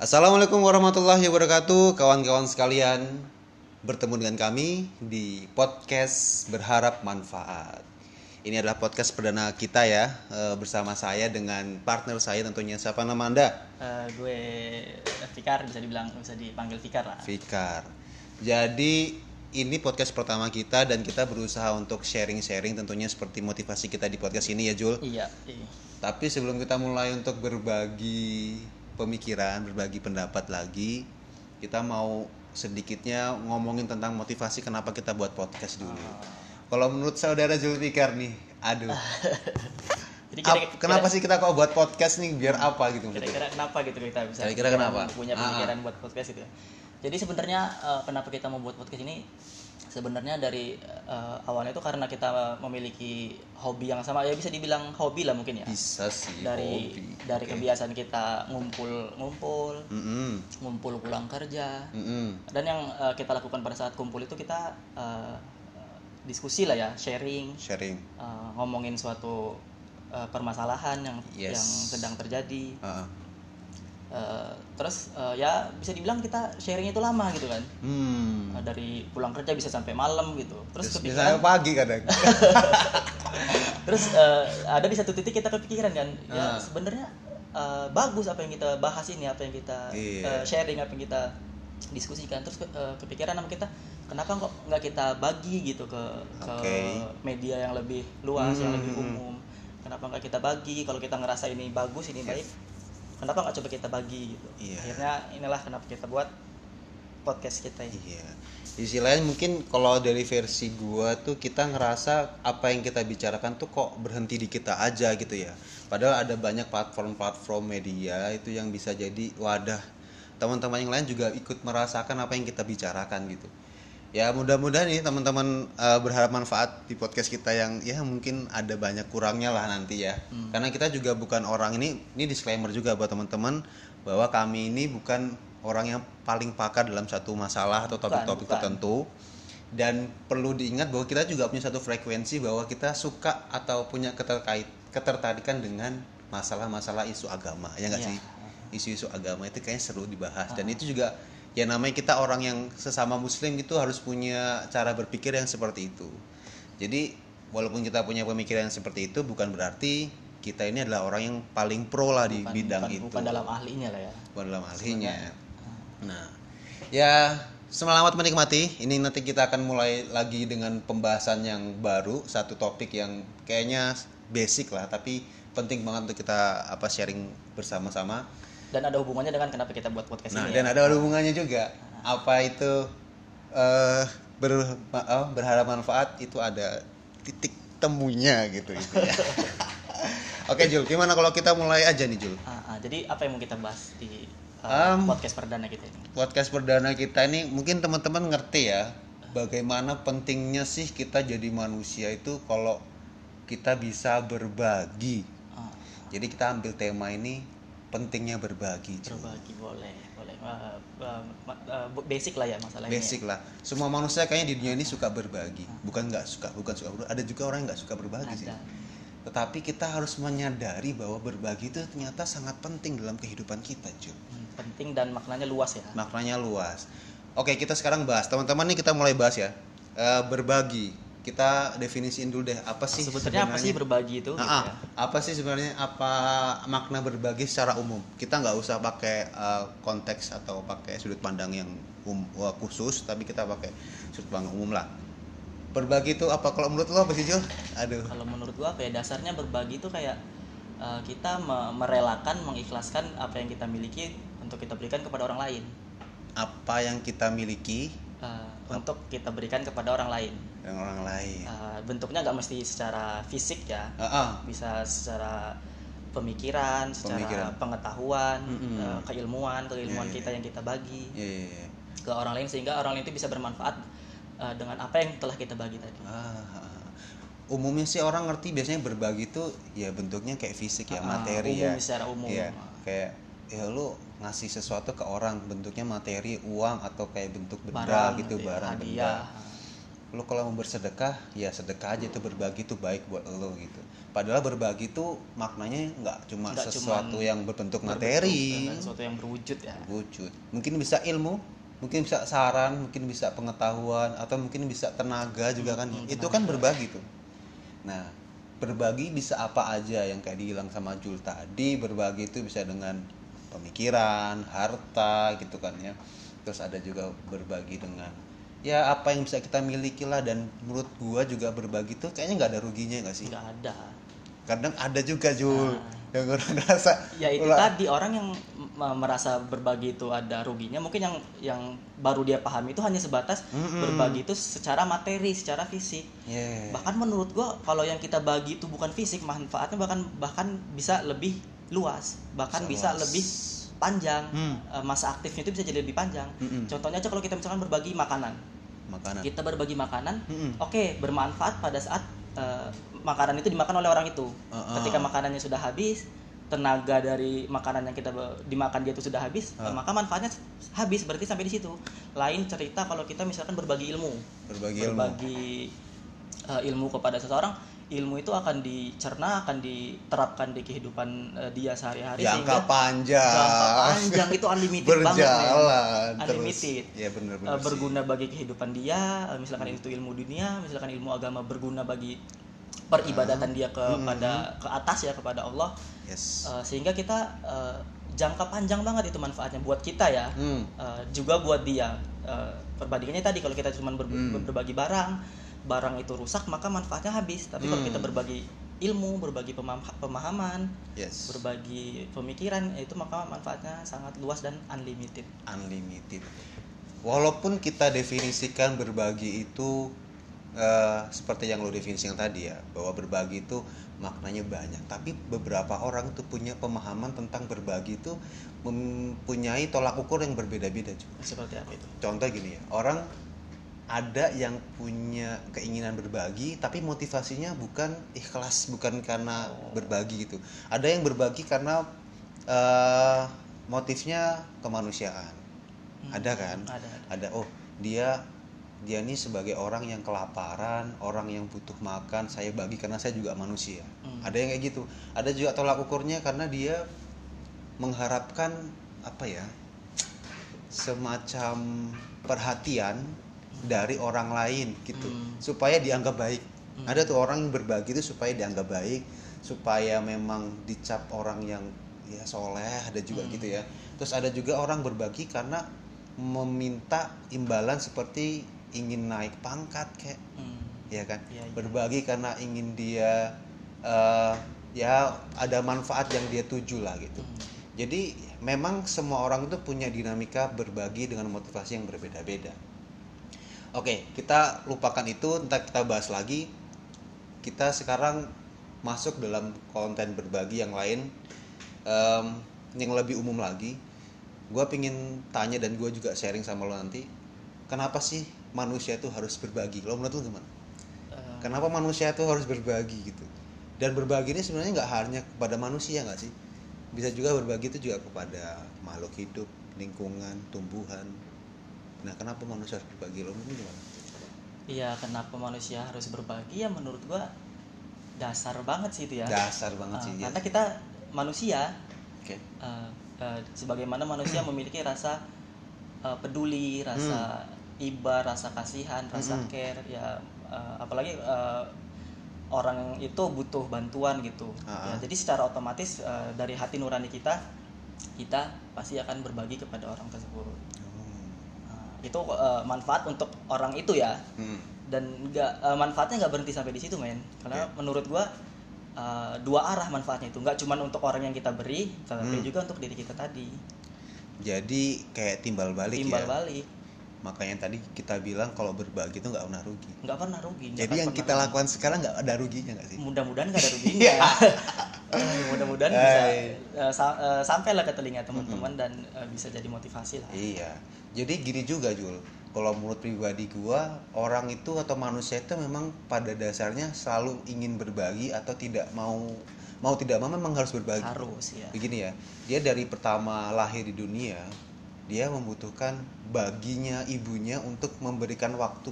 Assalamualaikum warahmatullahi wabarakatuh, kawan-kawan sekalian. Bertemu dengan kami di podcast Berharap Manfaat. Ini adalah podcast perdana kita ya, eh, bersama saya dengan partner saya tentunya. Siapa nama Anda? Eh, gue Fikar bisa dibilang bisa dipanggil Fikar lah. Fikar. Jadi ini podcast pertama kita dan kita berusaha untuk sharing-sharing tentunya seperti motivasi kita di podcast ini ya Jul. Iya. iya. Tapi sebelum kita mulai untuk berbagi pemikiran, berbagi pendapat lagi, kita mau sedikitnya ngomongin tentang motivasi kenapa kita buat podcast dulu. Kalau menurut saudara Zulfikar nih, aduh, Jadi ap- kira- kenapa kira- sih kita kok buat podcast nih? Biar apa gitu? Kira-kira kenapa gitu kita bisa Kira-kira kenapa? punya Ah, pemikiran buat podcast itu? Jadi sebenarnya eh, kenapa kita mau buat podcast ini? Sebenarnya dari eh, awalnya itu karena kita memiliki hobi yang sama ya bisa dibilang hobi lah mungkin ya. Bisa sih. Dari hobi. dari Oke. kebiasaan kita ngumpul-ngumpul, Mm-mm, ngumpul pulang kerja, mm-mm. dan yang eh, kita lakukan pada saat kumpul itu kita eh, diskusi lah ya sharing Sharing. eh, ngomongin suatu eh, permasalahan yang Yes. yang sedang terjadi Ah, ah. Eh, terus eh, ya bisa dibilang kita sharing itu lama gitu kan Hmm. Eh, dari pulang kerja bisa sampai malam gitu terus kepikiran pagi kadang. terus eh, ada di satu titik kita kepikiran kan Ah. ya sebenarnya eh, bagus apa yang kita bahas ini apa yang kita Iya. eh, sharing apa yang kita diskusikan terus eh, kepikiran sama kita kenapa kok nggak kita bagi gitu ke ke Oke. media yang lebih luas yang lebih Hmm. umum kenapa nggak kita bagi kalau kita ngerasa ini bagus ini baik kenapa nggak coba kita bagi gitu Iya. akhirnya inilah kenapa kita buat podcast kita ini Iya. Istilahnya mungkin kalau dari versi gua tuh kita ngerasa apa yang kita bicarakan tuh kok berhenti di kita aja gitu ya. Padahal ada banyak platform-platform media itu yang bisa jadi wadah teman-teman yang lain juga ikut merasakan apa yang kita bicarakan gitu. Ya mudah-mudahan nih teman-teman eh, berharap manfaat di podcast kita yang ya mungkin ada banyak kurangnya lah nanti ya. Karena kita juga bukan orang ini ini disclaimer juga buat teman-teman bahwa kami ini bukan orang yang paling pakar dalam satu masalah atau topik-topik tertentu. Dan perlu diingat bahwa kita juga punya satu frekuensi bahwa kita suka atau punya keterkait ketertarikan dengan masalah-masalah isu agama ya nggak Iya. sih? Isu-isu agama itu kayaknya seru dibahas. Dan itu juga ya namanya kita orang yang sesama muslim itu harus punya cara berpikir yang seperti itu jadi walaupun kita punya pemikiran yang seperti itu bukan berarti kita ini adalah orang yang paling pro lah di bukan, bidang bukan, itu bukan dalam ahlinya lah ya bukan dalam ahlinya. Nah, ya selamat menikmati. Ini nanti kita akan mulai lagi dengan pembahasan yang baru, satu topik yang kayaknya basic lah, tapi penting banget untuk kita apa sharing bersama-sama. Dan ada hubungannya dengan kenapa kita buat podcast Nah, ini dan ya. ada hubungannya juga. Apa itu eh ber, oh, berharap manfaat itu ada titik temunya gitu gitu ya. Oke Jul, gimana kalau kita mulai aja nih Jul? Ah, ah, jadi apa yang mau kita bahas di uh, Um, podcast perdana kita ini? podcast perdana kita ini mungkin teman-teman ngerti ya bagaimana pentingnya sih kita jadi manusia itu kalau kita bisa berbagi. Ah, Jadi kita ambil tema ini pentingnya berbagi. Cuk. berbagi boleh, boleh. Uh, uh, uh, basic lah ya masalahnya. Basic lah. Semua manusia kayaknya di dunia ini suka berbagi. Bukan nggak suka, bukan suka. berbagi. Ada juga orang yang nggak suka berbagi sih. Ada. Tetapi kita harus menyadari bahwa berbagi itu ternyata sangat penting dalam kehidupan kita, cuy. Hmm, penting dan maknanya luas ya. maknanya luas. Oke, kita sekarang bahas. Teman-teman nih kita mulai bahas ya. Eh, berbagi. Kita definisiin dulu deh apa sih Sebetulnya apa sih sebenarnya? berbagi itu? Ah, gitu ya? apa sih sebenarnya apa makna berbagi secara umum? Kita nggak usah pakai eh, konteks atau pakai sudut pandang yang um, wah, khusus, tapi kita pakai sudut pandang umum lah. Berbagi itu apa kalau menurut lo apa sih, Jul? Aduh. Kalau menurut gua apa ya dasarnya berbagi itu kayak uh, kita me- merelakan, mengikhlaskan apa yang kita miliki untuk kita berikan kepada orang lain. Apa yang kita miliki Uh, untuk kita berikan kepada orang lain. Dengan orang lain. Uh, bentuknya nggak mesti secara fisik ya, Ah, ah. bisa secara pemikiran, secara Pemikiran. pengetahuan, Mm-mm. uh, keilmuan, keilmuan Iya, iya, kita yang kita bagi Iya, iya, iya. ke orang lain sehingga orang lain itu bisa bermanfaat uh, dengan apa yang telah kita bagi tadi. Ah, umumnya sih orang ngerti biasanya berbagi itu ya bentuknya kayak fisik ya Ah, materi umum, ya secara umum. Iya, kayak ya lu ngasih sesuatu ke orang bentuknya materi uang atau kayak bentuk benda Barang gitu gitu ya, barang hadiah. benda lo kalau mau bersedekah ya sedekah aja itu berbagi itu baik buat lo gitu. Padahal berbagi itu maknanya nggak cuma Nggak sesuatu yang berbentuk Berbentuk materi. dan sesuatu yang berwujud ya. Wujud mungkin bisa ilmu mungkin bisa saran mungkin bisa pengetahuan atau mungkin bisa tenaga juga kan. Hmm, itu kan berbagi tuh. Nah berbagi bisa apa aja yang kayak dibilang sama Jul tadi berbagi itu bisa dengan pemikiran harta gitu kan ya. Terus ada juga berbagi dengan ya apa yang bisa kita miliki lah dan menurut gua juga berbagi tuh kayaknya nggak ada ruginya nggak sih nggak ada kadang ada juga Jul Nah. yang orang ngerasa ya itu "Ulah, tadi orang yang merasa berbagi itu ada ruginya mungkin yang yang baru dia pahami itu hanya sebatas Mm-mm. berbagi itu secara materi secara fisik yeah. bahkan menurut gua kalau yang kita bagi itu bukan fisik manfaatnya bahkan bahkan bisa lebih luas bahkan Bisa bisa, luas. lebih panjang Hmm. Eh, masa aktifnya itu bisa jadi lebih panjang Mm-mm. contohnya aja kalau kita misalkan berbagi makanan makanan kita berbagi makanan Mm-mm. oke bermanfaat pada saat eh, makanan itu dimakan oleh orang itu Uh-uh. ketika makanannya sudah habis tenaga dari makanan yang kita dimakan dia itu sudah habis Uh. maka manfaatnya habis berarti sampai di situ lain cerita kalau kita misalkan berbagi ilmu berbagi ilmu berbagi eh, ilmu kepada seseorang ilmu itu akan dicerna akan diterapkan di kehidupan eh, dia sehari-hari jangka panjang. jangka panjang itu unlimited banget berjalan terus. Unlimited. ya bener bener sih. berguna bagi kehidupan dia eh, misalkan itu ilmu dunia misalkan ilmu agama berguna bagi peribadatan dia kepada ke atas ya kepada Allah. Yes. Eh, sehingga kita eh, jangka panjang banget itu manfaatnya buat kita ya. Hmm. Eh, juga buat dia. Eh, perbandingannya tadi kalau kita cuma ber- Hmm. berbagi barang barang itu rusak maka manfaatnya habis. Tapi kalau Hmm. kita berbagi ilmu berbagi pemah- pemahaman yes. berbagi pemikiran itu maka manfaatnya sangat luas dan unlimited. Unlimited. Walaupun kita definisikan berbagi itu eh, seperti yang lo definisikan tadi ya bahwa berbagi itu maknanya banyak. Tapi beberapa orang tuh punya pemahaman tentang berbagi itu mempunyai tolak ukur yang berbeda-beda juga seperti apa itu? Contoh gini ya orang ada yang punya keinginan berbagi tapi motivasinya bukan ikhlas bukan karena berbagi gitu ada yang berbagi karena eh, motifnya kemanusiaan Hmm. ada kan ada, ada. ada oh dia dia ini sebagai orang yang kelaparan orang yang butuh makan saya bagi karena saya juga manusia Hmm. ada yang kayak gitu ada juga tolak ukurnya karena dia mengharapkan apa ya semacam perhatian dari orang lain gitu Hmm. supaya dianggap baik Hmm. ada tuh orang berbagi itu supaya dianggap baik supaya memang dicap orang yang ya soleh ada juga Hmm. gitu ya terus ada juga orang berbagi karena meminta imbalan seperti ingin naik pangkat kayak Hmm. ya kan Iya, iya. berbagi karena ingin dia eh, ya ada manfaat yang dia tuju lah gitu Hmm. jadi memang semua orang itu punya dinamika berbagi dengan motivasi yang berbeda-beda oke kita lupakan itu ntar kita bahas lagi. Kita sekarang masuk dalam konten berbagi yang lain. Em, yang lebih umum lagi gue pingin tanya dan gue juga sharing sama lo nanti kenapa sih manusia itu harus berbagi? Lo menurut lo gimana? Eh, kenapa manusia itu harus berbagi gitu? Dan berbagi ini sebenarnya nggak hanya kepada manusia nggak sih? Bisa juga berbagi itu juga kepada makhluk hidup lingkungan tumbuhan nah kenapa manusia harus berbagi lo mungkin gimana Iya, kenapa manusia harus berbagi ya menurut gua dasar banget sih itu ya. dasar banget Eh, sih ya karena kita manusia oke eh, eh, sebagaimana manusia memiliki rasa eh, peduli, rasa iba, rasa kasihan, rasa Hmm. care ya eh, apalagi eh, orang itu butuh bantuan gitu. Ah, ah. Ya, jadi secara otomatis eh, dari hati nurani kita kita pasti akan berbagi kepada orang tersebut. Itu eh, manfaat untuk orang itu ya. Hmm. dan nggak eh, manfaatnya nggak berhenti sampai di situ men. Karena Oke. menurut gua eh, dua arah manfaatnya itu. Nggak cuma untuk orang yang kita beri Hmm. tetapi juga untuk diri kita tadi. Jadi kayak timbal balik timbal ya balik. Makanya tadi kita bilang kalau berbagi itu nggak pernah rugi. Nggak pernah rugi jadi yang kita rugi. lakukan sekarang nggak ada ruginya nggak sih? Mudah-mudahan nggak ada ruginya Eh, mudah-mudahan bisa eh, sa- eh, sampailah ke telinga teman-teman dan eh, bisa jadi motivasi lah. Iya. Jadi gini juga Jul. Kalau menurut pribadi gua, orang itu atau manusia itu memang pada dasarnya selalu ingin berbagi atau tidak mau mau tidak mau memang harus berbagi. harus ya Begini ya. Dia dari pertama lahir di dunia, dia membutuhkan baginya ibunya untuk memberikan waktu,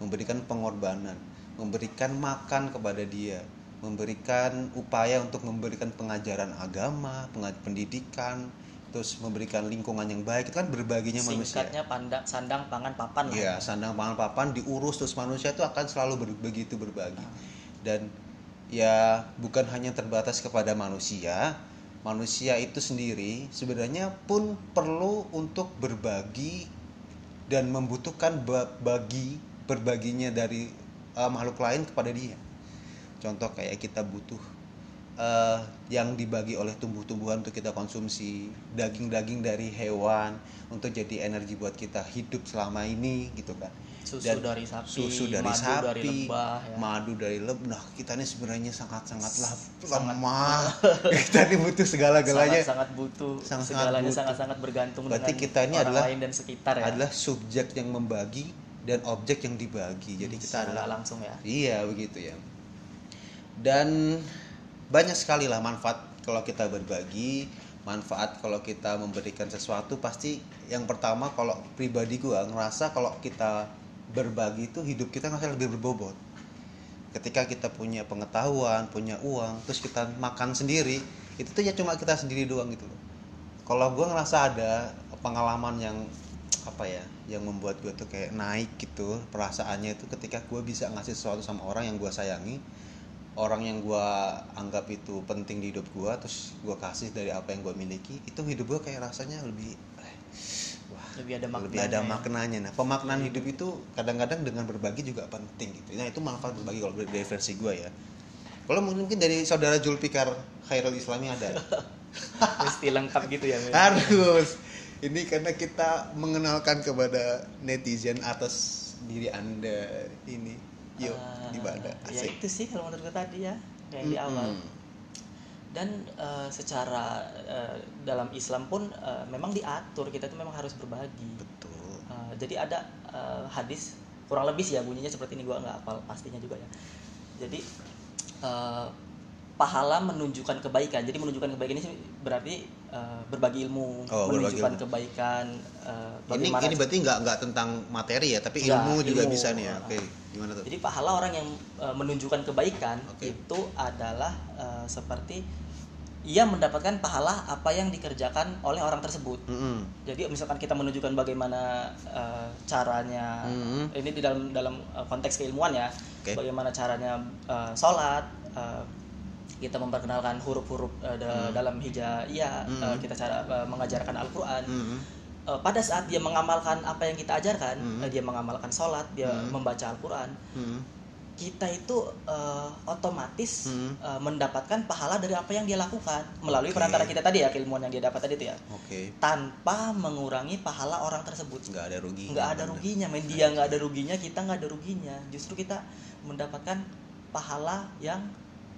memberikan pengorbanan memberikan makan kepada dia memberikan upaya untuk memberikan pengajaran agama pendidikan terus memberikan lingkungan yang baik itu kan berbaginya manusia singkatnya pandang sandang pangan papan lah Iya, sandang pangan papan diurus terus manusia itu akan selalu ber- begitu berbagi. Dan ya bukan hanya terbatas kepada manusia, manusia itu sendiri sebenarnya pun perlu untuk berbagi dan membutuhkan ba- bagi berbaginya dari uh, makhluk lain kepada dia. Contoh kayak kita butuh eh, yang dibagi oleh tumbuh-tumbuhan untuk kita konsumsi, daging-daging dari hewan untuk jadi energi buat kita hidup selama ini gitu kan. susu Dan dari sapi susu dari madu sapi, dari lebah ya. madu dari lebah. Nah, kita ini sebenarnya sangat-sangatlah lemah. kita ini butuh segala-galanya. sangat-sangat butuh Sangat-sangat segalanya sangat-sangat bergantung Berarti dengan kita ini orang adalah- lain dan sekitar ya Adalah subjek yang membagi dan objek yang dibagi. Jadi kita Secara adalah langsung ya Iya begitu ya. Dan banyak sekali lah manfaat kalau kita berbagi, manfaat kalau kita memberikan sesuatu pasti yang pertama kalau pribadi gua ngerasa kalau kita berbagi itu hidup kita ngerasa lebih berbobot. Ketika kita punya pengetahuan, punya uang, terus kita makan sendiri, itu tuh ya cuma kita sendiri doang gitu loh. Kalau gua ngerasa ada pengalaman yang apa ya, yang membuat gua tuh kayak naik gitu perasaannya itu ketika gua bisa ngasih sesuatu sama orang yang gua sayangi, orang yang gua anggap itu penting di hidup gua, terus gua kasih dari apa yang gua miliki, itu hidup gua kayak rasanya lebih eh, wah lebih ada maknanya lebih ada ya. maknanya. Nah, pemaknaan hidup itu kadang-kadang dengan berbagi juga penting gitu. Nah, itu manfaat berbagi kalau dari versi gue ya. Kalau mungkin dari saudara Julfikar Khairul Islami ada. mesti lengkap gitu ya. Harus. Ini karena kita mengenalkan kepada netizen atas diri Anda ini. Yuk, Ah, ibadah. ya Asik. itu sih kalau menurut gue tadi ya yang di awal dan eh, secara eh, dalam Islam pun eh, memang diatur kita tuh memang harus berbagi Betul. Eh, jadi ada eh, hadis kurang lebih sih ya bunyinya seperti ini gua nggak hafal pastinya juga ya jadi eh, pahala menunjukkan kebaikan jadi menunjukkan kebaikan ini berarti eh, berbagi ilmu Oh, berbagi menunjukkan ilmu. kebaikan eh, Ini bagaimana ini berarti nggak nggak tentang materi ya, tapi Nggak, ilmu juga ilmu. bisa nih ya. Ah. Oke, gimana tuh? Jadi pahala orang yang eh, menunjukkan kebaikan Oke. itu adalah eh, seperti ia mendapatkan pahala apa yang dikerjakan oleh orang tersebut. Mm-mm. Jadi misalkan kita menunjukkan bagaimana eh, caranya Mhm. ini di dalam dalam konteks keilmuan ya, Oke. bagaimana caranya eh, sholat, eh, kita memperkenalkan huruf-huruf eh, da- dalam hijaiyah, Mhm. eh, kita cara eh, mengajarkan Al-Qur'an. Mm-mm. Eh, pada saat dia mengamalkan apa yang kita ajarkan, Mhm. eh, dia mengamalkan sholat, dia Mhm. membaca Al-Qur'an, Mm-mm. kita itu eh, otomatis Mhm. eh, mendapatkan pahala dari apa yang dia lakukan melalui Oke. perantara kita tadi ya keilmuan yang dia dapat tadi itu ya Oke. tanpa mengurangi pahala orang tersebut Nggak ada rugi. nggak ada ruginya men dia nggak ada ruginya kita nggak ada ruginya justru kita mendapatkan pahala yang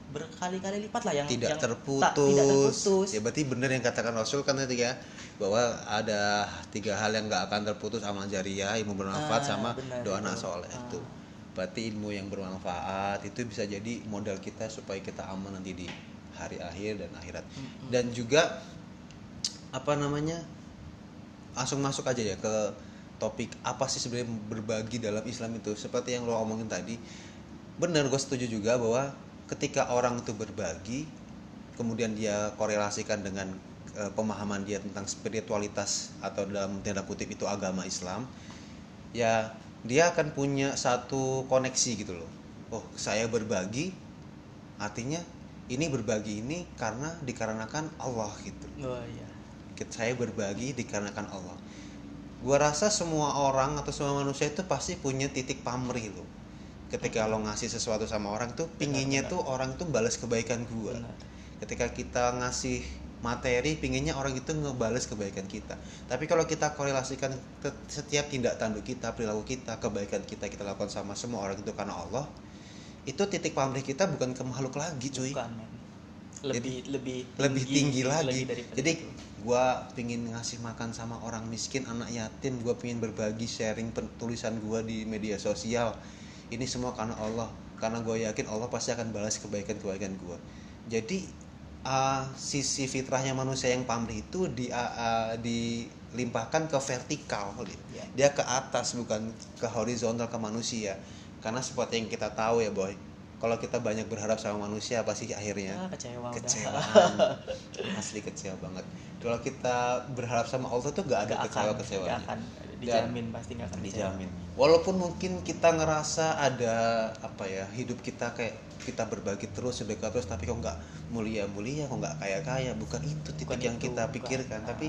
berkali-kali lipat lah yang tidak yang terputus. tak- tidak terputus Ya berarti benar yang katakan Rasul kan tadi ya bahwa ada tiga hal yang nggak akan terputus amal jariah, ilmu bermanfaat Ah, sama benar doa anak soleh Ah. itu. Berarti ilmu yang bermanfaat itu bisa jadi modal kita supaya kita aman nanti di hari akhir dan akhirat. Mm-mm. Dan juga apa namanya langsung masuk aja ya ke topik apa sih sebenarnya berbagi dalam Islam itu seperti yang lo omongin tadi benar gue setuju juga bahwa ketika orang itu berbagi kemudian dia korelasikan dengan eh, pemahaman dia tentang spiritualitas atau dalam tanda kutip itu agama Islam ya dia akan punya satu koneksi gitu loh. Oh saya berbagi artinya ini berbagi ini karena dikarenakan Allah gitu. Oh iya. Saya berbagi dikarenakan Allah. Gua rasa semua orang atau semua manusia itu pasti punya titik pamrih loh ketika lo ngasih sesuatu sama orang tuh pinginnya benar. tuh orang tuh balas kebaikan gua. Benar. Ketika kita ngasih materi pinginnya orang itu ngebales kebaikan kita. Tapi kalau kita korelasikan setiap tindak tanduk kita perilaku kita kebaikan kita kita lakukan sama semua orang itu karena Allah itu titik pamrih kita bukan ke makhluk lagi cuy. Bukan lebih lebih lebih tinggi lagi lebih daripada jadi gua pingin ngasih makan sama orang miskin anak yatim gua pingin berbagi sharing tulisan gua di media sosial ini semua karena Allah. Karena gue yakin Allah pasti akan balas kebaikan-kebaikan gua. Jadi uh, sisi fitrahnya manusia yang pamrih itu di uh, uh, di limpahkan ke vertikal. Ya. dia ke atas bukan ke horizontal ke manusia. Karena seperti yang kita tahu ya boy kalau kita banyak berharap sama manusia pasti akhirnya Ah, kecewa kecewa asli kecewa banget. Kalau kita berharap sama Allah tuh gak ada Nggak kecewa kecewa akan. Dijamin pasti nggak akan kecewa. dijamin. Walaupun mungkin kita ngerasa ada apa ya hidup kita kayak kita berbagi terus sedekah terus tapi kok nggak mulia mulia kok nggak kaya kaya bukan itu titik Bukan yang itu, kita bukan. pikirkan. Nah. tapi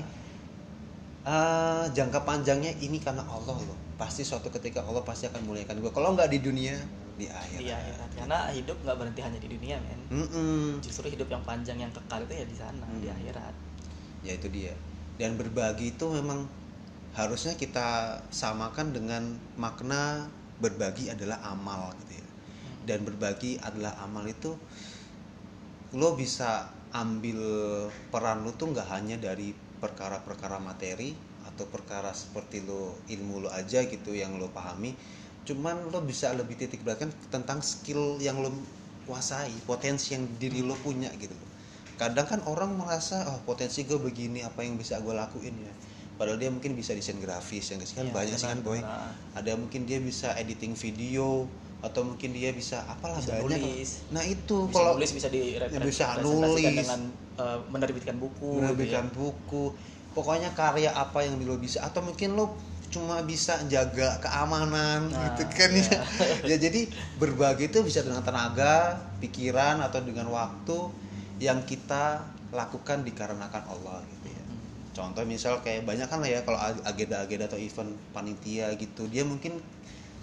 ah, jangka panjangnya ini karena Allah loh. Pasti suatu ketika Allah pasti akan muliakan gue kalau nggak di dunia di akhirat. Di akhirat. Karena hidup nggak berhenti hanya di dunia men. Mm-mm. justru hidup yang panjang yang kekal itu ya di sana Hmm. di akhirat. Ya itu dia. Dan berbagi itu memang harusnya kita samakan dengan makna berbagi adalah amal gitu ya. Dan berbagi adalah amal itu lo bisa ambil peran lo tuh nggak hanya dari perkara-perkara materi atau perkara seperti lo ilmu lo aja gitu yang lo pahami cuman lo bisa lebih titik beratkan tentang skill yang lo kuasai potensi yang diri lo punya gitu. Kadang kan orang merasa oh potensi gue begini apa yang bisa gue lakuin ya? Padahal dia mungkin bisa desain grafis yang kan Iya, banyak sih kan boy. ada mungkin dia bisa editing video atau mungkin dia bisa apalah Bisa banyak. nulis. nah itu bisa kalau nulis bisa direpresentasikan bisa nulis. dengan eh, menerbitkan buku menerbitkan gitu buku. Pokoknya karya apa yang lo bisa atau mungkin lo cuma bisa jaga keamanan Nah, gitu kan iya. ya jadi berbagi itu bisa dengan tenaga pikiran atau dengan waktu yang kita lakukan dikarenakan Allah gitu ya Hmm. contoh misal kayak banyak kan lah ya kalau ag- agenda-agenda atau event panitia gitu dia mungkin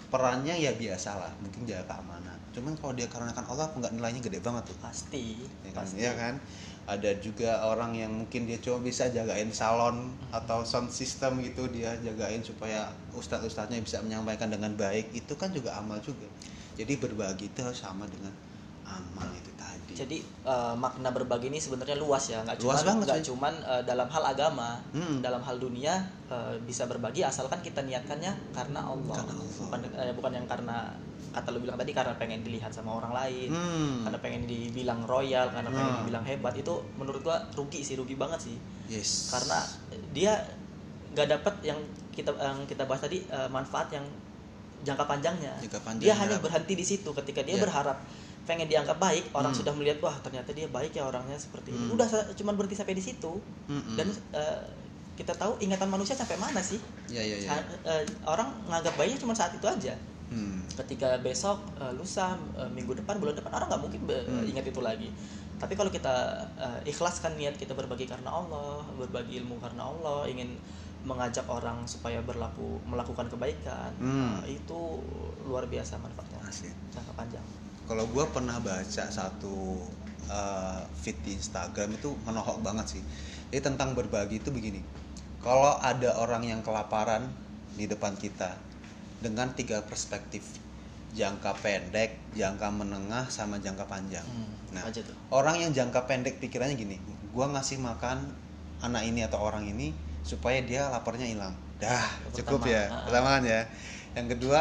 perannya ya biasa lah mungkin jaga keamanan cuman kalau dia karenakan Allah nggak nilainya gede banget tuh pasti ya kan, pasti Iya kan? Ada juga orang yang mungkin dia cuma bisa jagain salon atau sound system gitu dia jagain supaya ustadz ustadznya bisa menyampaikan dengan baik. Itu kan juga amal juga. Jadi berbagi itu harus sama dengan amal itu tadi. Jadi eh, makna berbagi ini sebenarnya luas ya. Nggak Luas cuman banget nggak cuman eh, dalam hal agama. Hmm. dalam hal dunia eh, bisa berbagi asalkan kita niatkannya karena Allah, Karena Allah. bukan eh, bukan yang karena kata lu bilang tadi karena pengen dilihat sama orang lain hmm. karena pengen dibilang royal karena pengen Hmm. dibilang hebat itu menurut gua rugi sih rugi banget sih yes karena dia nggak dapat yang kita yang kita bahas tadi eh, manfaat yang jangka panjangnya Jangka panjangnya. dia hanya berhenti di situ ketika dia Iya. berharap pengen dianggap baik orang Hmm. sudah melihat wah ternyata dia baik ya orangnya seperti ini Hmm. udah sa- cuman berhenti sampai di situ Mm-mm. dan eh, kita tahu ingatan manusia sampai mana sih ya ya ya eh, orang nganggap baiknya cuma saat itu aja hmm. ketika besok eh, lusa eh, minggu depan bulan depan orang nggak mungkin Hmm. ingat itu lagi tapi kalau kita eh, ikhlaskan niat kita berbagi karena Allah berbagi ilmu karena Allah ingin mengajak orang supaya berlaku melakukan kebaikan Hmm. eh, itu luar biasa manfaatnya jangka panjang kalau gue pernah baca satu uh, feed di Instagram itu menohok banget sih jadi tentang berbagi itu begini kalau ada orang yang kelaparan di depan kita dengan tiga perspektif. Jangka pendek jangka menengah sama jangka panjang. Nah aja tuh. orang yang jangka pendek pikirannya gini gua ngasih makan anak ini atau orang ini supaya dia laparnya hilang. Dah cukup pertama, ya ah. pertama kan ya. Yang kedua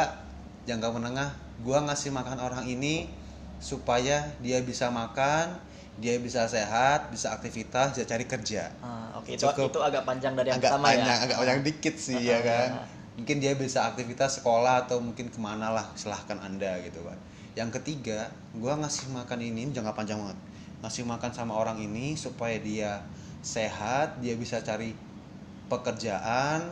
jangka menengah gua ngasih makan orang ini supaya dia bisa makan dia bisa sehat bisa aktivitas bisa cari kerja. Ah, oke itu Cukup. itu agak panjang dari yang agak pertama panjang ya agak panjang dikit sih ya Ah, kan? ah. Mungkin dia bisa aktivitas sekolah atau mungkin ke mana lah silahkan anda gitu kan. Yang ketiga gua ngasih makan ini jangka panjang banget. Ngasih makan sama orang ini supaya dia sehat dia bisa cari pekerjaan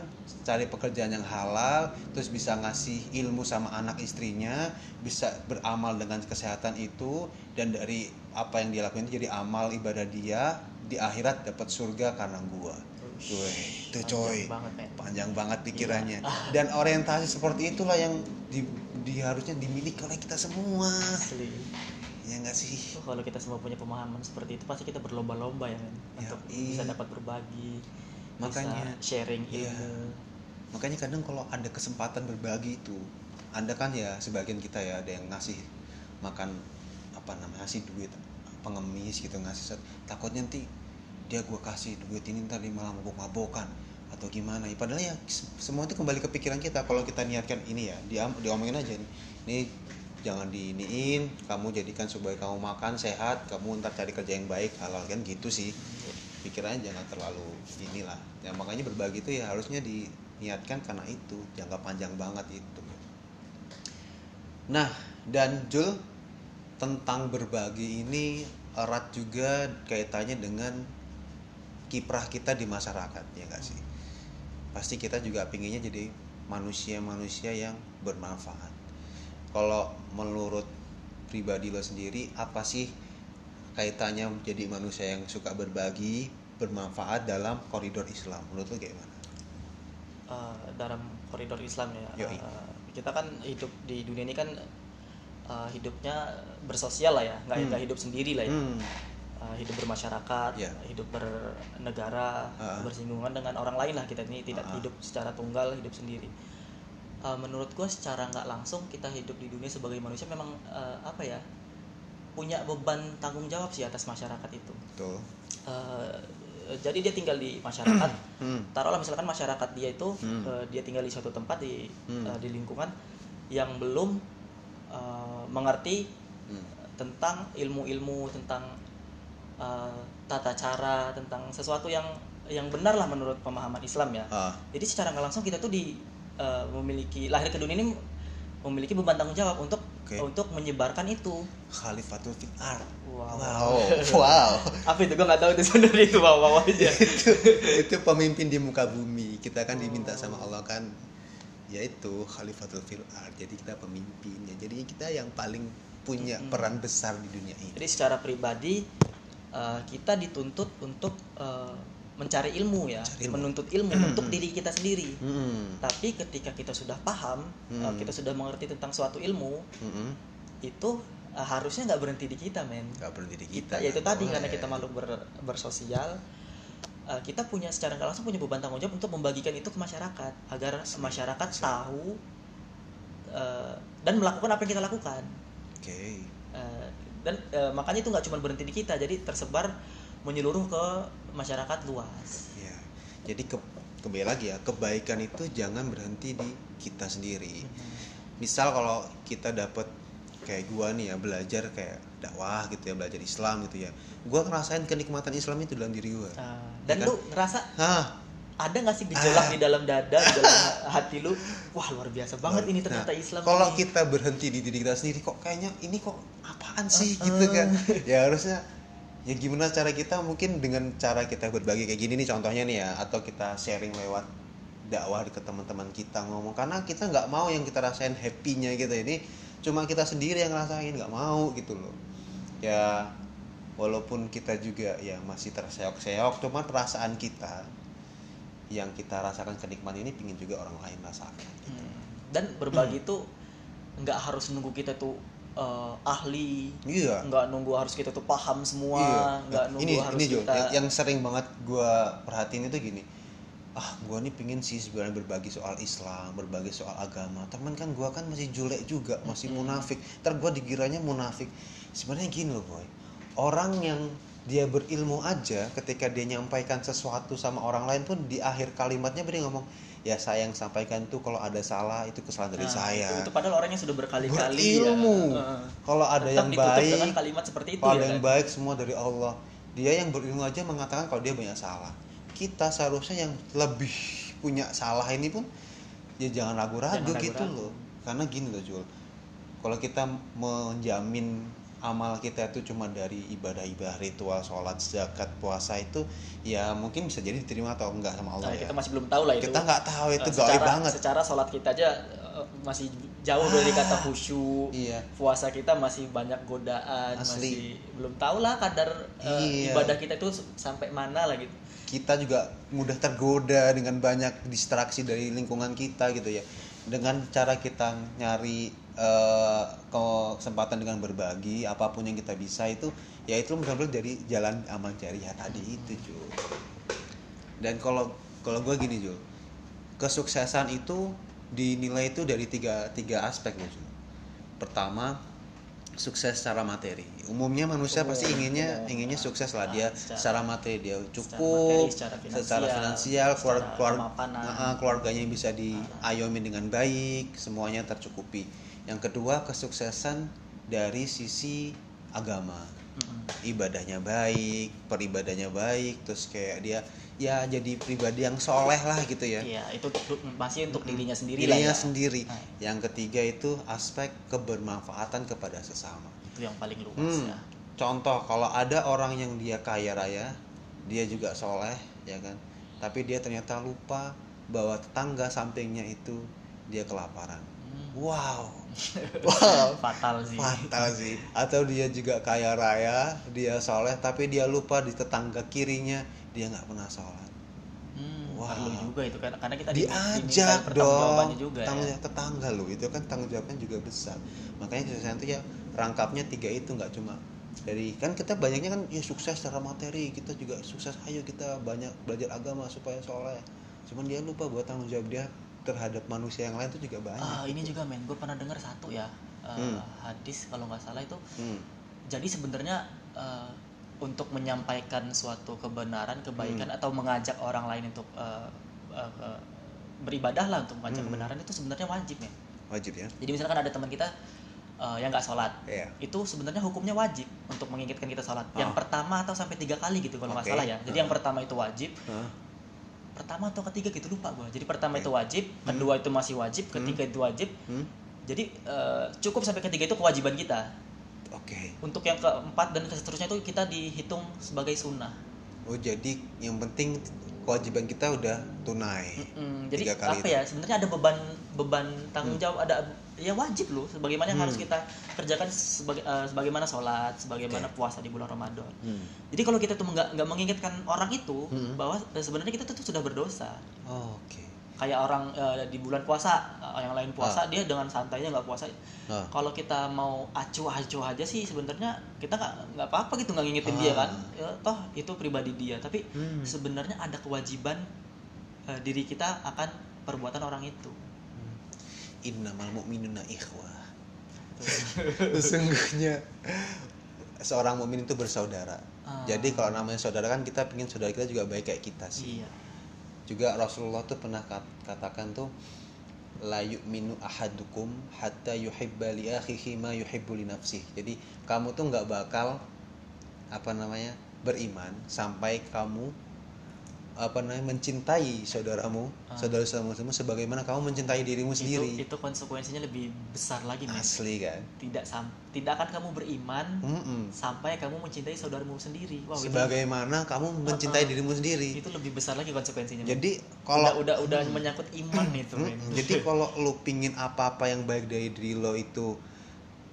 cari pekerjaan yang halal terus bisa ngasih ilmu sama anak istrinya bisa beramal dengan kesehatan itu dan dari apa yang dia lakuin itu jadi amal ibadah dia di akhirat dapat surga karena gua Wih, itu coy banget, men. panjang banget pikirannya Iya. dan orientasi seperti itulah yang di, di- harusnya dimiliki oleh kita semua Asli. ya nggak sih kalau kita semua punya pemahaman seperti itu pasti kita berlomba-lomba ya men Ya, untuk iya. bisa dapat berbagi Makanya, bisa sharing iya. ilmu makanya kadang kalau ada kesempatan berbagi itu anda kan ya sebagian kita ya ada yang ngasih makan apa namanya ngasih duit pengemis gitu ngasih set- takutnya nanti dia gua kasih duit ini ntar dia malah mabok-mabokan atau gimana. Ya padahal ya se- semua itu kembali ke pikiran kita. Kalau kita niatkan ini ya dia diomongin aja nih ini jangan diiniin kamu jadikan supaya kamu makan sehat kamu ntar cari kerja yang baik. Halal kan gitu sih. Pikirannya jangan terlalu inilah. Ya makanya berbagi itu ya harusnya diniatkan karena itu jangka panjang banget itu. Nah dan Jul tentang berbagi ini erat juga kaitannya dengan kiprah kita di masyarakat ya gak sih pasti kita juga pinginnya jadi manusia-manusia yang bermanfaat kalau menurut pribadi lo sendiri apa sih kaitannya menjadi manusia yang suka berbagi bermanfaat dalam koridor Islam menurut lo gimana? Uh, dalam koridor Islam ya Yoi. uh, kita kan hidup di dunia ini kan uh, hidupnya bersosial lah ya nggak Hmm. hidup sendiri lah ya Hmm, Uh, hidup bermasyarakat Ya. hidup bernegara Ah. bersinggungan dengan orang lain lah kita ini tidak Ah. hidup secara tunggal hidup sendiri Uh, menurut gua secara nggak langsung kita hidup di dunia sebagai manusia memang uh, apa ya punya beban tanggung jawab sih atas masyarakat itu betul. Uh, jadi dia tinggal di masyarakat Hmm, taruhlah misalkan masyarakat dia itu Hmm. eh, dia tinggal di suatu tempat di Hmm. eh, di lingkungan yang belum eh, mengerti hmm, tentang ilmu-ilmu tentang eh, tata cara tentang sesuatu yang yang benar lah menurut pemahaman Islam ya ah, jadi secara nggak langsung kita tuh di eh, memiliki lahir ke dunia ini memiliki beban tanggung jawab untuk Oke. untuk menyebarkan itu Khalifatul fil ard. wow, Wow, wow. apa itu gue nggak tahu itu sebenarnya itu bawa bawa aja itu itu pemimpin di muka bumi. Kita kan diminta Oh. sama Allah kan yaitu Khalifatul fil ard. Jadi kita pemimpin ya. Jadi kita yang paling punya Mm-mm. peran besar di dunia ini. Jadi secara pribadi eh, kita dituntut untuk eh, mencari ilmu ya, Cari ilmu. menuntut ilmu untuk diri kita sendiri. Hmm. Tapi ketika kita sudah paham, eh, Hmm. kita sudah mengerti tentang suatu ilmu, Hmm. itu eh, harusnya nggak berhenti di kita, men. Gak perlu diri Kita, kita. ya itu nggak tadi karena boleh. kita makhluk ber- bersosial, eh, kita punya secara nggak langsung punya beban tanggung jawab untuk membagikan itu ke masyarakat agar Asli, masyarakat asli. tahu eh, dan melakukan apa yang kita lakukan. Oke. Eh, dan eh, makanya itu nggak cuma berhenti di kita jadi tersebar menyeluruh ke masyarakat luas Ya. Jadi ke kembali lagi ya, kebaikan itu jangan berhenti di kita sendiri. Misal kalau kita dapat kayak gua nih ya belajar kayak dakwah gitu ya, belajar Islam gitu ya. Gua ngerasain kenikmatan Islam itu dalam diri gua. Nah, dan Ya kan? lu ngerasa Hah, ada nggak sih gejolak Ah. di dalam dada di dalam hati lu wah luar biasa banget ini ternyata Nah, Islam Kalau ini. kita berhenti di diri kita sendiri kok kayaknya ini kok apaan sih Uh-uh. gitu kan. Ya harusnya ya gimana cara kita mungkin dengan cara kita berbagi kayak gini nih contohnya nih ya atau kita sharing lewat dakwah ke teman-teman kita ngomong karena kita nggak mau yang kita rasain happy-nya gitu ini cuma kita sendiri yang ngerasain nggak mau gitu loh ya walaupun kita juga ya masih terseok-seok cuman perasaan kita yang kita rasakan kenikmatan ini pingin juga orang lain rasakan gitu. Hmm. dan berbagi itu nggak harus nunggu kita tuh eh, ahli iya nggak nunggu harus kita tuh paham semua Iya. nggak nunggu ini harus ini kita yang, yang sering banget gua perhatiin itu gini. Ah, gua nih pingin sih sebenarnya berbagi soal Islam, berbagi soal agama. Teman kan gua kan masih julek juga, masih Mm-mm. munafik. Ntar gua dikiranya munafik. Sebenarnya gini loh, boy. Orang yang dia berilmu aja ketika dia nyampaikan sesuatu sama orang lain pun di akhir kalimatnya dia ngomong ya saya yang sampaikan tuh kalau ada salah itu kesalahan dari Nah, saya itu, itu padahal orangnya sudah berkali-kali berilmu ya. Heeh. kalau ada yang baik kalimat seperti itu paling ya kan? baik semua dari Allah dia yang berilmu aja mengatakan kalau dia banyak salah kita seharusnya yang lebih punya salah ini pun ya jangan ragu-ragu gitu ragu-ragu. loh karena gini loh Jul kalau kita menjamin amal kita itu cuma dari ibadah-ibadah ritual sholat zakat puasa itu ya mungkin bisa jadi diterima atau enggak sama Allah Nah, ya kita masih belum tahu lah itu kita nggak tahu itu gaib secara, banget secara sholat kita aja eh, masih jauh dari Ah. kata khusyuk iya puasa kita masih banyak godaan Asli. masih belum tahu lah kadar Iya. ibadah kita itu sampai mana lah gitu kita juga mudah tergoda dengan banyak distraksi dari lingkungan kita gitu ya dengan cara kita nyari eh, kesempatan dengan berbagi apa pun yang kita bisa itu ya itu benar-benar dari jalan amal jariah tadi itu Jul dan kalau kalau gue gini Jul kesuksesan itu dinilai itu dari tiga tiga aspek loh Jul pertama sukses secara materi. Umumnya manusia Oh, pasti inginnya oh, inginnya ah, sukses lah ah, dia secara- secara materi dia materi, cukup secara secara finansial, finansial keluar, secara keluar, ah, keluarganya bisa diayomi dengan baik semuanya tercukupi yang kedua kesuksesan dari sisi agama ibadahnya baik peribadahnya baik terus kayak dia ya jadi pribadi yang soleh lah gitu ya Iya, itu masih untuk dirinya sendiri dirinya lah ya. sendiri Nah. yang ketiga itu aspek kebermanfaatan kepada sesama Itu yang paling luas Hmm. ya. Contoh kalau ada orang yang dia kaya raya, dia juga soleh, ya kan. Tapi dia ternyata lupa bahwa tetangga sampingnya itu dia kelaparan. Wow, wow, Fatal sih. fatal sih. Atau dia juga kaya raya, dia soleh, tapi dia lupa di tetangga kirinya dia nggak pernah sholat. Hmm, Wow. perlu juga itu kan karena kita Diajak pertanggungjawabannya dong, juga tanggung ya. jawab tetangga lo itu kan tanggung jawabnya juga besar. Makanya kesuksesan itu ya rangkapnya tiga itu nggak cuma dari kan kita banyaknya kan ya sukses secara materi kita juga sukses ayo kita banyak belajar agama supaya soleh cuman dia lupa buat tanggung jawab dia terhadap manusia yang lain itu juga banyak Ah, ini juga men, gue pernah dengar satu ya eh, Hmm. hadis kalau nggak salah itu. Hmm, Jadi sebenarnya eh, untuk menyampaikan suatu kebenaran, kebaikan Hmm. atau mengajak orang lain untuk eh, eh, beribadah lah untuk mengajak Hmm. kebenaran itu sebenarnya wajib ya. wajib ya Jadi misalkan ada teman kita eh, yang nggak sholat, Iya. itu sebenarnya hukumnya wajib untuk mengingatkan kita sholat. Yang Ah. pertama atau sampai tiga kali gitu kalau nggak salah ya. Jadi Ah. yang pertama itu wajib, Hah? Pertama atau ketiga gitu lupa gue. Jadi pertama Oke. itu wajib, kedua itu masih wajib, ketiga itu wajib. Hmm? Jadi eh, cukup sampai ketiga itu kewajiban kita. oke Untuk yang keempat dan seterusnya itu kita dihitung sebagai sunnah. oh jadi yang penting kewajiban kita udah tunai Mm, jadi Tiga kali apa itu. ya sebenarnya ada beban beban tanggung jawab ada ya wajib loh sebagaimana yang Hmm. harus kita kerjakan sebagai eh, sebagaimana sholat sebagaimana Oke. puasa di bulan Ramadan Hmm. jadi kalau kita tuh nggak nggak mengingatkan orang itu Hmm. bahwa eh, sebenarnya kita tuh sudah berdosa Oh, oke kayak orang eh, di bulan puasa eh, yang lain Ah. puasa dia dengan santainya nggak puasa Ah. kalau kita mau acuh acuh aja sih sebenarnya kita nggak nggak apa apa gitu nggak ngingetin dia Ah. kan ya, toh itu pribadi dia tapi Hmm. sebenarnya ada kewajiban eh, diri kita akan perbuatan orang itu innamal mu'minuna ikhwah sesungguhnya seorang mukmin itu bersaudara Ah. jadi kalau namanya saudara kan kita pengen saudara kita juga baik kayak kita sih iya juga Rasulullah tuh pernah kat- katakan tuh la yu'minu ahadukum hatta yuhibba li akhihi ma yuhibbu li nafsih. Jadi kamu tuh nggak bakal apa namanya beriman sampai kamu apa namanya mencintai saudaramu, Ah. saudara-saudaramu sebagaimana kamu mencintai dirimu itu sendiri. itu konsekuensinya lebih besar lagi men Asli kan? tidak sam tidak akan kamu beriman Mm-mm. sampai kamu mencintai saudaramu sendiri wow itu- Sebagaimana kamu mencintai Ah, ah. dirimu sendiri. itu, lebih besar lagi konsekuensinya. Jadi udah kalau udah udah menyangkut iman itu men Mm, Jadi kalau lo pingin apa-apa yang baik dari diri lo itu,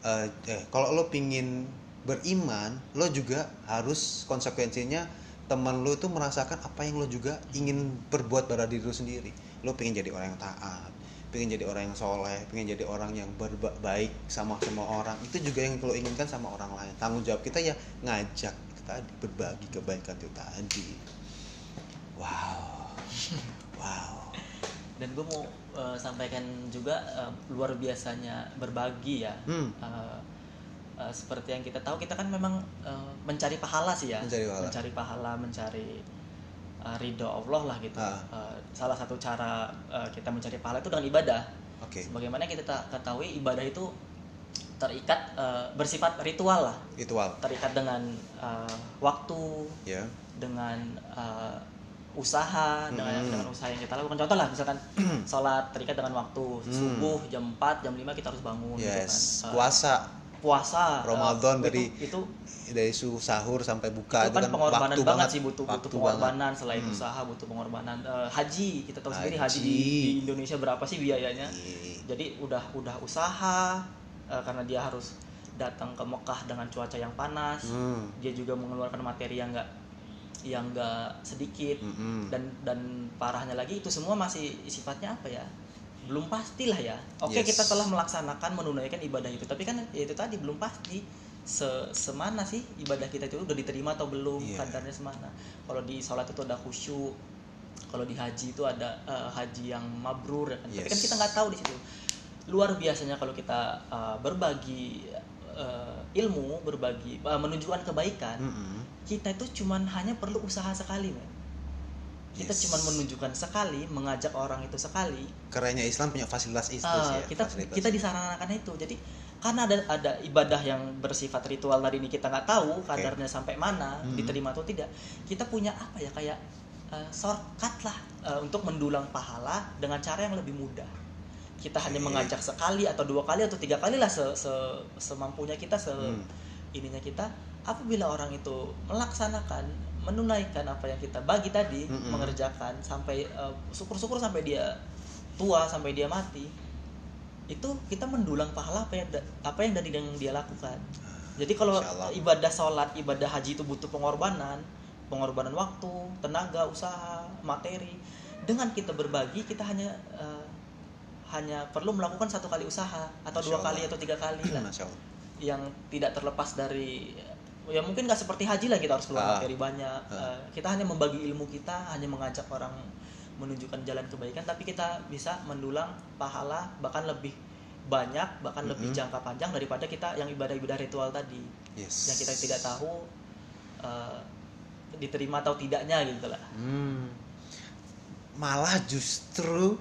eh, eh, kalau lo pingin beriman, lo juga harus konsekuensinya teman lo itu merasakan apa yang lo juga ingin perbuat pada diri lo sendiri. Lo pingin jadi orang yang taat, pingin jadi orang yang soleh, pingin jadi orang yang berbaik sama semua orang. Itu juga yang lo inginkan sama orang lain. Tanggung jawab kita ya ngajak itu tadi, berbagi kebaikan itu tadi. Wow, wow. dan gue mau eh, sampaikan juga eh, luar biasanya berbagi ya Hmm. Eh, eh, seperti yang kita tahu kita kan memang eh, mencari pahala sih ya Mencari pahala. mencari pahala mencari eh, ridho Allah lah gitu Ah. Eh, salah satu cara eh, kita mencari pahala itu dengan ibadah Oke, sebagaimana kita ta- ketahui ibadah itu terikat eh, bersifat ritual lah ritual. terikat dengan eh, waktu Ya. dengan uh, usaha dengan Hmm. dengan usaha yang kita lakukan contoh lah misalkan sholat terikat dengan waktu Hmm. subuh jam 4 jam 5 kita harus bangun gitu Yes, kan. Uh, puasa puasa Ramadan itu- dari- itu, dari su sahur sampai buka itu kan pengorbanan waktu banget sih butuh butuh pengorbanan selain Hmm. usaha butuh pengorbanan Uh, haji kita tahu sendiri haji Haji. di, di Indonesia berapa sih biayanya Iya. jadi udah udah usaha uh, karena dia harus datang ke Mekah dengan cuaca yang panas Hmm. dia juga mengeluarkan materi yang enggak yang enggak sedikit Mm-mm. dan dan parahnya lagi itu semua masih sifatnya apa ya belum pastilah ya oke Yes. kita telah melaksanakan menunaikan ibadah itu tapi kan ya itu tadi belum pasti se semana sih ibadah kita itu udah diterima atau belum Iya. kadarnya semana kalau di sholat itu ada khusyuk kalau di haji itu ada eh, haji yang mabrur ya kan tapi kan Yes. kita nggak tahu di situ luar biasanya kalau kita eh, berbagi eh, ilmu berbagi eh, menunjukkan kebaikan Mm-mm. kita itu cuman hanya perlu usaha sekali men kita Yes. cuma menunjukkan sekali mengajak orang itu sekali kerennya Islam punya fasilitas itu sih ya, kita fasilitas. kita disarankan itu jadi karena ada ada ibadah yang bersifat ritual tadi ini kita nggak tahu kadarnya sampai mana Mhm. diterima atau tidak kita punya apa ya kayak eh, shortcut lah eh, untuk mendulang pahala dengan cara yang lebih mudah kita hanya Oke. mengajak sekali atau dua kali atau tiga kali lah se- se- semampunya kita se Hmm. ininya kita apabila orang itu melaksanakan menunaikan apa yang kita bagi tadi Mm-mm. mengerjakan sampai eh, syukur-syukur sampai dia tua sampai dia mati itu kita mendulang pahala apa yang apa yang dari yang dia lakukan. Jadi kalau ibadah sholat ibadah haji itu butuh pengorbanan pengorbanan waktu tenaga usaha materi. Dengan kita berbagi kita hanya eh, hanya perlu melakukan satu kali usaha atau Masya dua Allah. kali atau tiga kali lah. Yang tidak terlepas dari ya mungkin nggak seperti haji lah kita harus keluar Ah. materi banyak Ah. Eh, kita hanya membagi ilmu kita hanya mengajak orang menunjukkan jalan kebaikan tapi kita bisa mendulang pahala bahkan lebih banyak bahkan lebih Mhm. jangka panjang daripada kita yang ibadah-ibadah ritual tadi Yes. yang kita tidak tahu eh, diterima atau tidaknya gitu lah Hmm. Malah justru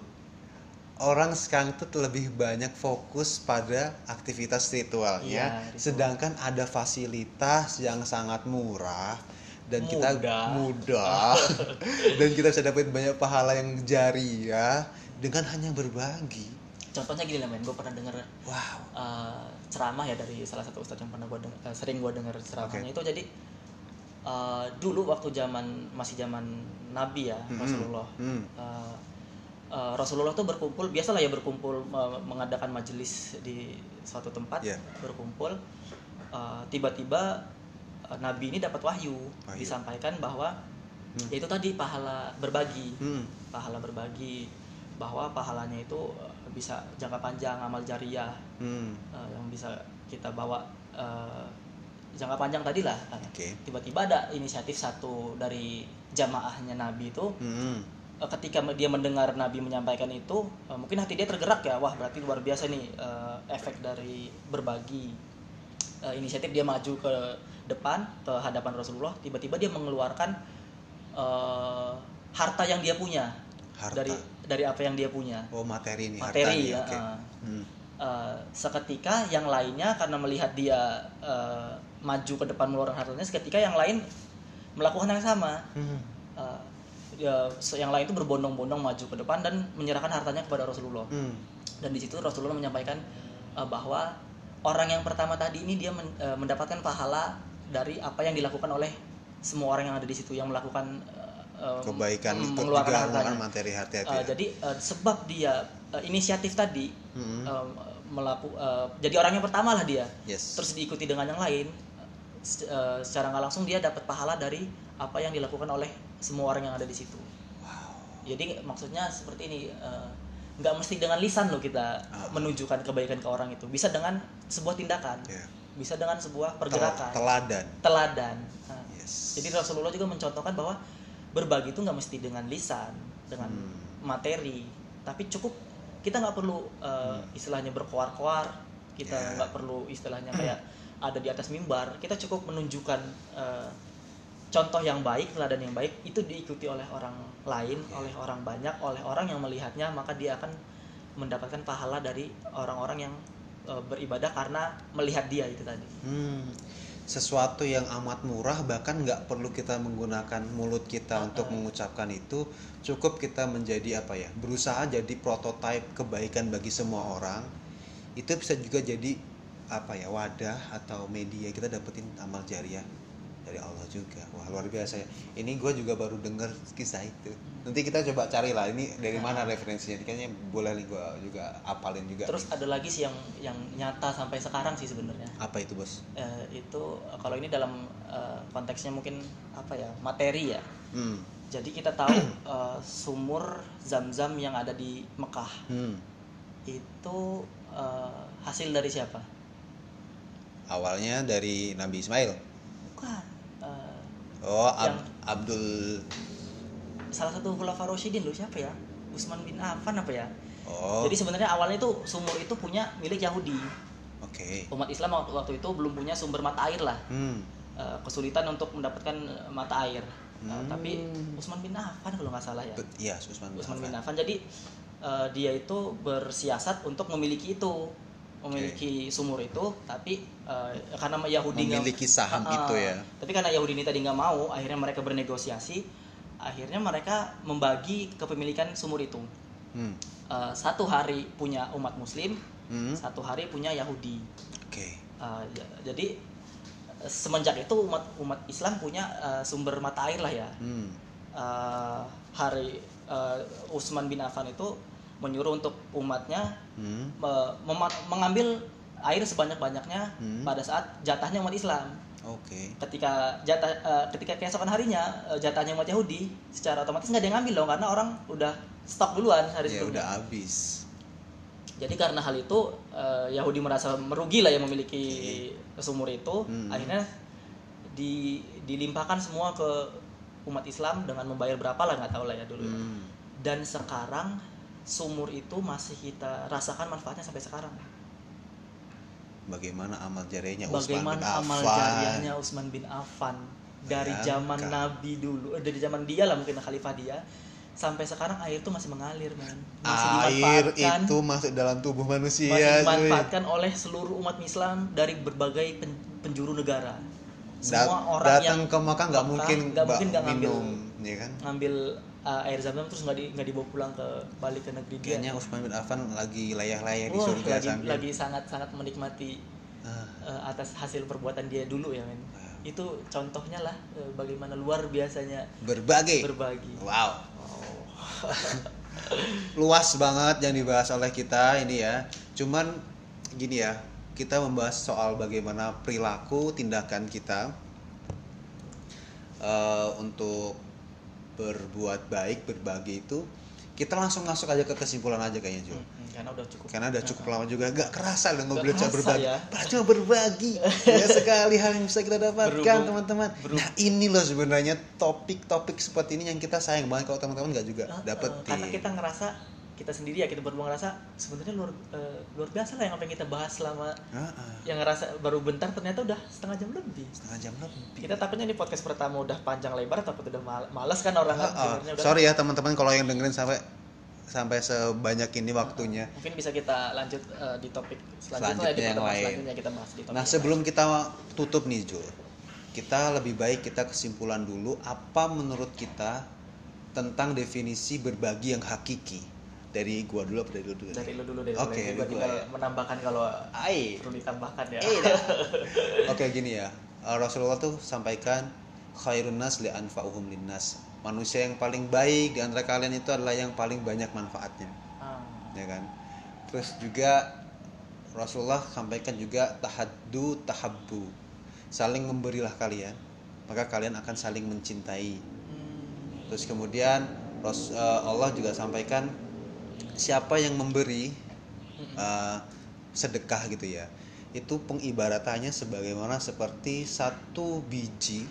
orang sekarang itu lebih banyak fokus pada aktivitas ritualnya, Iya, ritual. sedangkan ada fasilitas yang sangat murah dan kita Mudah. dan kita bisa dapat banyak pahala yang jariah dengan hanya berbagi. contohnya gini lah men gue pernah denger Wow. eh, ceramah ya dari salah satu ustadz yang pernah gue sering gue dengar ceramahnya itu jadi eh, dulu waktu zaman masih zaman Nabi ya Mm-mm. Rasulullah Hmm. Eh, eh, Rasulullah tuh berkumpul biasalah ya berkumpul eh, mengadakan majelis di suatu tempat Iya. berkumpul Eh, tiba-tiba eh, Nabi ini dapat wahyu, Wahyu. disampaikan bahwa Hmm. yaitu tadi pahala berbagi Hmm. pahala berbagi bahwa pahalanya itu bisa jangka panjang amal jariah Hmm. eh, yang bisa kita bawa eh, jangka panjang tadi lah Oke. tiba-tiba ada inisiatif satu dari jamaahnya Nabi itu Hmm. Eh, ketika dia mendengar Nabi menyampaikan itu eh, mungkin hati dia tergerak ya wah berarti luar biasa nih eh, efek dari berbagi inisiatif dia maju ke depan ke hadapan Rasulullah tiba-tiba dia mengeluarkan harta yang dia punya Harta. dari dari apa yang dia punya Oh materi nih materi hartanya. ya eh. Hmm. Eh, seketika yang lainnya karena melihat dia eh, maju ke depan mengeluarkan hartanya seketika yang lain melakukan yang sama Hmm. Ya, yang lain itu berbondong-bondong maju ke depan dan menyerahkan hartanya kepada Rasulullah Hmm. dan di situ Rasulullah menyampaikan eh, bahwa orang yang pertama tadi ini dia men- eh, mendapatkan pahala dari apa yang dilakukan oleh semua orang yang ada di situ yang melakukan eh, Kebaikan mengeluarkan juga hartanya. materi hati-hati. Ya. jadi eh, sebab dia eh, inisiatif tadi Hmm. eh, melaku eh, jadi orang yang pertama lah dia Yes. terus diikuti dengan yang lain eh, secara nggak langsung dia dapat pahala dari apa yang dilakukan oleh semua orang yang ada di situ jadi maksudnya seperti ini eh, nggak mesti dengan lisan loh kita Ah. menunjukkan kebaikan ke orang itu bisa dengan sebuah tindakan Ya. bisa dengan sebuah Tel- pergerakan teladan. teladan Nah, Yes. jadi Rasulullah juga mencontohkan bahwa berbagi itu nggak mesti dengan lisan dengan Hmm. materi tapi cukup kita nggak perlu uh, istilahnya berkoar-koar kita Ya. nggak perlu istilahnya kayak ada di atas mimbar kita cukup menunjukkan uh, contoh yang baik teladan yang baik itu diikuti oleh orang lain oleh orang banyak oleh orang yang melihatnya maka dia akan mendapatkan pahala dari orang-orang yang uh, beribadah karena melihat dia itu tadi. Hmm, sesuatu yang amat murah bahkan nggak perlu kita menggunakan mulut kita Ah, untuk mengucapkan itu cukup kita menjadi apa ya berusaha jadi prototipe kebaikan bagi semua orang. Itu bisa juga jadi apa ya wadah atau media kita dapetin amal jariah dari Allah juga. Wah luar biasa ya. Ini gue juga baru dengar kisah itu. Nanti kita coba cari lah ini dari mana referensinya. Ini kayaknya boleh nih gue juga apalin juga terus nih. ada lagi sih yang yang nyata sampai sekarang sih sebenarnya. Apa itu bos? Eh, itu kalau ini dalam eh, konteksnya mungkin apa ya materi ya. Hmm. jadi kita tahu eh, sumur zam-zam yang ada di Mekah. Hmm. itu eh, hasil dari siapa? Awalnya dari Nabi Ismail. Bukan Oh, Ab- Yang- Abdul. salah satu khulafa Rasyidin loh siapa ya? Utsman bin Affan apa ya? Oh, jadi sebenarnya awalnya itu sumur itu punya milik Yahudi. Oke. umat Islam waktu, waktu itu belum punya sumber mata air lah. Hmm, Eh, kesulitan untuk mendapatkan eh, mata air. Uh, tapi Hmm. Utsman bin Affan kalau nggak salah ya. Iya, Usman bin Utsman bin Affan. Affan. Jadi uh, dia itu bersiasat untuk memiliki itu memiliki sumur itu tapi uh, karena Yahudi Memiliki saham Ah, itu ya. tapi karena Yahudi ini tadi nggak mau akhirnya mereka bernegosiasi akhirnya mereka membagi kepemilikan sumur itu Hmm. Uh, satu hari punya umat Muslim Hmm. satu hari punya Yahudi Oke. Uh, j- jadi uh, semenjak itu umat umat Islam punya uh, sumber mata air lah ya Hmm. Uh, hari uh, Utsman bin Affan itu menyuruh untuk umatnya Hmm. mengambil air sebanyak-banyaknya Hmm. pada saat jatahnya umat Islam Oke. ketika jatah eh, ketika keesokan harinya eh, jatahnya umat Yahudi secara otomatis nggak ada yang ngambil dong karena orang udah stok duluan hari Ya sebelumnya. udah habis. Jadi karena hal itu eh, Yahudi merasa merugi lah yang memiliki sumur itu, Hmm. akhirnya di, dilimpahkan semua ke umat Islam dengan membayar berapa lah nggak tahu lah ya dulu. Hmm. Dan sekarang sumur itu masih kita rasakan manfaatnya sampai sekarang. Bagaimana amal jariahnya Utsman bin Bagaimana amal Affan? jariahnya Utsman bin Affan dari Bayangkan. zaman Nabi dulu, eh, dari zaman dia lah mungkin khalifah dia sampai sekarang air itu masih mengalir man masih Air itu masuk dalam tubuh manusia. masih cuy. dimanfaatkan oleh seluruh umat Islam dari berbagai pen- penjuru negara Dat- semua orang datang yang ke Makkah nggak Mekah mungkin nggak mungkin nggak ngambil minum, ya kan? ngambil uh, air zam-zam terus nggak di, nggak dibawa pulang ke balik ke negeri dia Kayaknya Utsman bin Affan lagi layah-layah di surga lagi sambil lagi sangat sangat menikmati Ah, uh, atas hasil perbuatan dia dulu ya men Wow. itu contohnya lah uh, bagaimana luar biasanya berbagi. berbagi Wow. Luas banget yang dibahas oleh kita ini ya. Cuman gini ya, kita membahas soal bagaimana perilaku tindakan kita eh, untuk berbuat baik, berbagi itu kita langsung masuk aja ke kesimpulan aja kayaknya Jul. Hmm, karena udah cukup Karena udah cukup lama juga gak kerasa loh ngobrol soal berbagi. ya. Cuma berbagi. ya sekali hal yang bisa kita dapatkan teman-teman. Nah ini loh sebenarnya topik-topik seperti ini yang kita sayang banget kalau teman-teman nggak juga uh, dapetin. karena kita ngerasa kita sendiri ya kita berdua ngerasa sebenarnya luar uh, luar biasa lah yang apa yang kita bahas selama Ah, ah. yang ngerasa baru bentar ternyata udah setengah jam lebih setengah jam lebih. kita takutnya di podcast pertama udah panjang lebar takut udah mal malas kan orang ah. dengernya udah Sorry ya teman-teman kalau yang dengerin sampai sampai sebanyak ini waktunya. mungkin bisa kita lanjut uh, di topik Selanjutnya selanjutnya, yang lain. selanjutnya kita bahas di topik Nah sebelum kita tutup nih Jul, kita lebih baik kita kesimpulan dulu apa menurut kita tentang definisi berbagi yang hakiki dari gua dulu apa dari lu dulu? dari lu dulu deh Oke, gue gua tinggal ya. menambahkan kalau Ai. perlu ditambahkan ya Eh. Oke gini ya, uh, Rasulullah tuh sampaikan khairun nas li anfa'uhum linnas. Manusia yang paling baik di antara kalian itu adalah yang paling banyak manfaatnya, Ah, ya kan? Terus juga Rasulullah sampaikan juga tahaddu tahabbu. Saling memberilah kalian, maka kalian akan saling mencintai. hmm, Terus kemudian uh, Allah juga sampaikan siapa yang memberi uh, sedekah gitu ya. Itu pengibaratannya sebagaimana seperti satu biji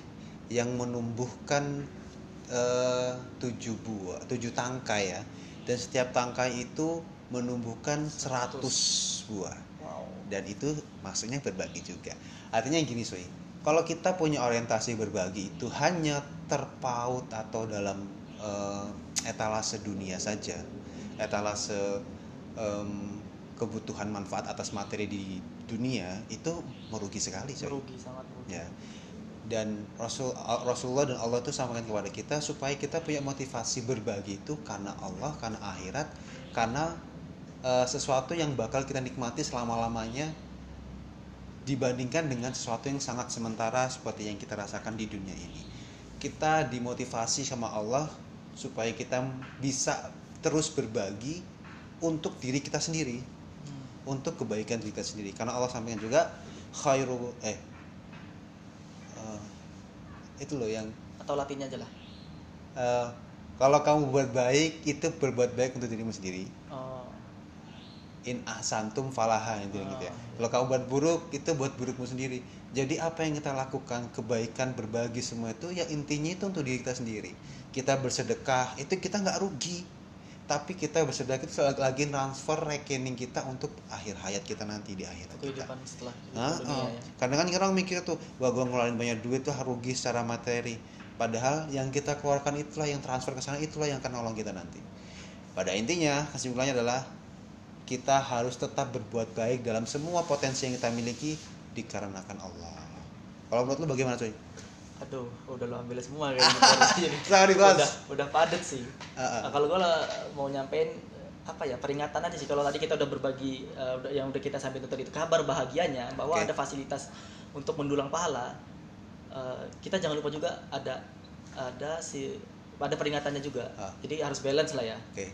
yang menumbuhkan uh, tujuh buah tujuh tangkai ya. Dan setiap tangkai itu menumbuhkan 100 buah. Wow. Dan itu maksudnya berbagi juga. Artinya gini Sui kalau kita punya orientasi berbagi itu hanya terpaut atau dalam eh, etalase dunia saja etalase em, kebutuhan manfaat atas materi di dunia itu merugi sekali Sui. merugi sangat merugi. Ya. Dan Rasul Rasulullah dan Allah itu sampaikan kepada kita supaya kita punya motivasi berbagi itu karena Allah karena akhirat karena eh, sesuatu yang bakal kita nikmati selama lamanya dibandingkan dengan sesuatu yang sangat sementara seperti yang kita rasakan di dunia ini. Kita dimotivasi sama Allah supaya kita bisa terus berbagi untuk diri kita sendiri. Hmm. untuk kebaikan diri kita sendiri. Karena Allah sampaikan juga khairu eh eh, itu loh yang atau latinnya aja lah. Eh, kalau kamu buat baik itu berbuat baik untuk dirimu sendiri. Oh, in ahsantum falaha yang bilang gitu ya. Ah. kalau kamu buat buruk itu buat burukmu sendiri. Jadi apa yang kita lakukan kebaikan berbagi semua itu ya intinya itu untuk diri kita sendiri. Kita bersedekah itu kita nggak rugi tapi kita bersedekah itu lagi transfer rekening kita untuk akhir hayat kita nanti di akhirat kita setelah Ah, dunia ah. ya Kadang kan orang mikir tuh, wah gue ngeluarin banyak duit tuh rugi secara materi. padahal yang kita keluarkan itulah yang transfer ke sana itulah yang akan nolong kita nanti pada intinya kesimpulannya adalah kita harus tetap berbuat baik dalam semua potensi yang kita miliki dikarenakan Allah kalau menurut lu bagaimana cuy? Aduh udah lo ambil semua kayaknya dibahas. udah udah padat sih Ah, ah. Nah, kalau gue mau nyampein apa ya peringatan aja sih kalau tadi kita udah berbagi udah- yang udah kita sampaikan tadi itu kabar bahagianya bahwa Oke. ada fasilitas untuk mendulang pahala eh, kita jangan lupa juga ada ada si ada peringatannya juga Ah. jadi harus balance lah ya oke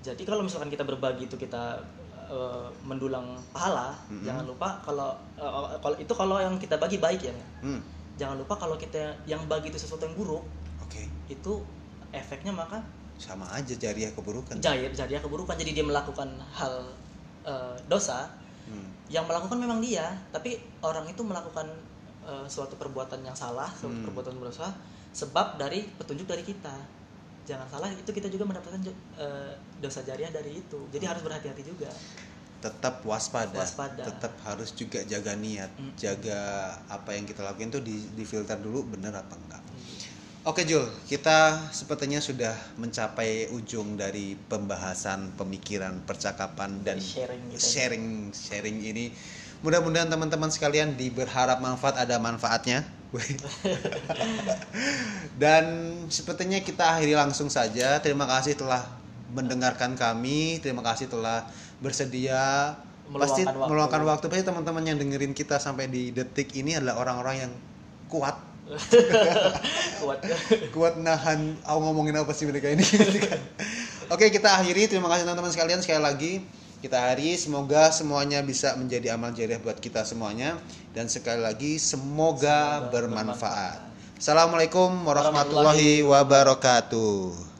jadi kalau misalkan kita berbagi itu kita eh, mendulang pahala Mm-mm. jangan lupa kalau eh, kalau itu kalau yang kita bagi baik ya hmm. Jangan lupa kalau kita yang bagi itu sesuatu yang buruk oke. itu efeknya maka sama aja jariah keburukan. jahit jadi keburukan. Jadi dia melakukan hal eh, dosa. Hmm. yang melakukan memang dia tapi orang itu melakukan eh, suatu perbuatan yang salah suatu Hmm. perbuatan berdosa sebab dari petunjuk dari kita. Jangan salah itu kita juga mendapatkan eh, dosa jariah dari itu. Jadi harus berhati-hati juga tetap waspada, Waspada. tetap harus juga jaga niat, Mm. jaga apa yang kita lakuin tuh di, difilter dulu bener apa enggak. Oke Jul, kita sepertinya sudah mencapai ujung dari pembahasan, pemikiran, percakapan dan sharing ini. sharing sharing ini. Mudah-mudahan teman-teman sekalian di berharap manfaat ada manfaatnya. Dan sepertinya kita akhiri langsung saja. Terima kasih telah mendengarkan kami. Terima kasih telah bersedia pasti Meluangkan waktu. meluangkan waktu. Pasti teman-teman yang dengerin kita sampai di detik ini adalah orang-orang yang kuat kuat kuat nahan aku ngomongin apa sih mereka ini oke kita akhiri terima kasih teman-teman sekalian sekali lagi kita akhiri semoga semuanya bisa menjadi amal jariah buat kita semuanya dan sekali lagi semoga, Semoga bermanfaat. bermanfaat. Assalamualaikum warahmatullahi wabarakatuh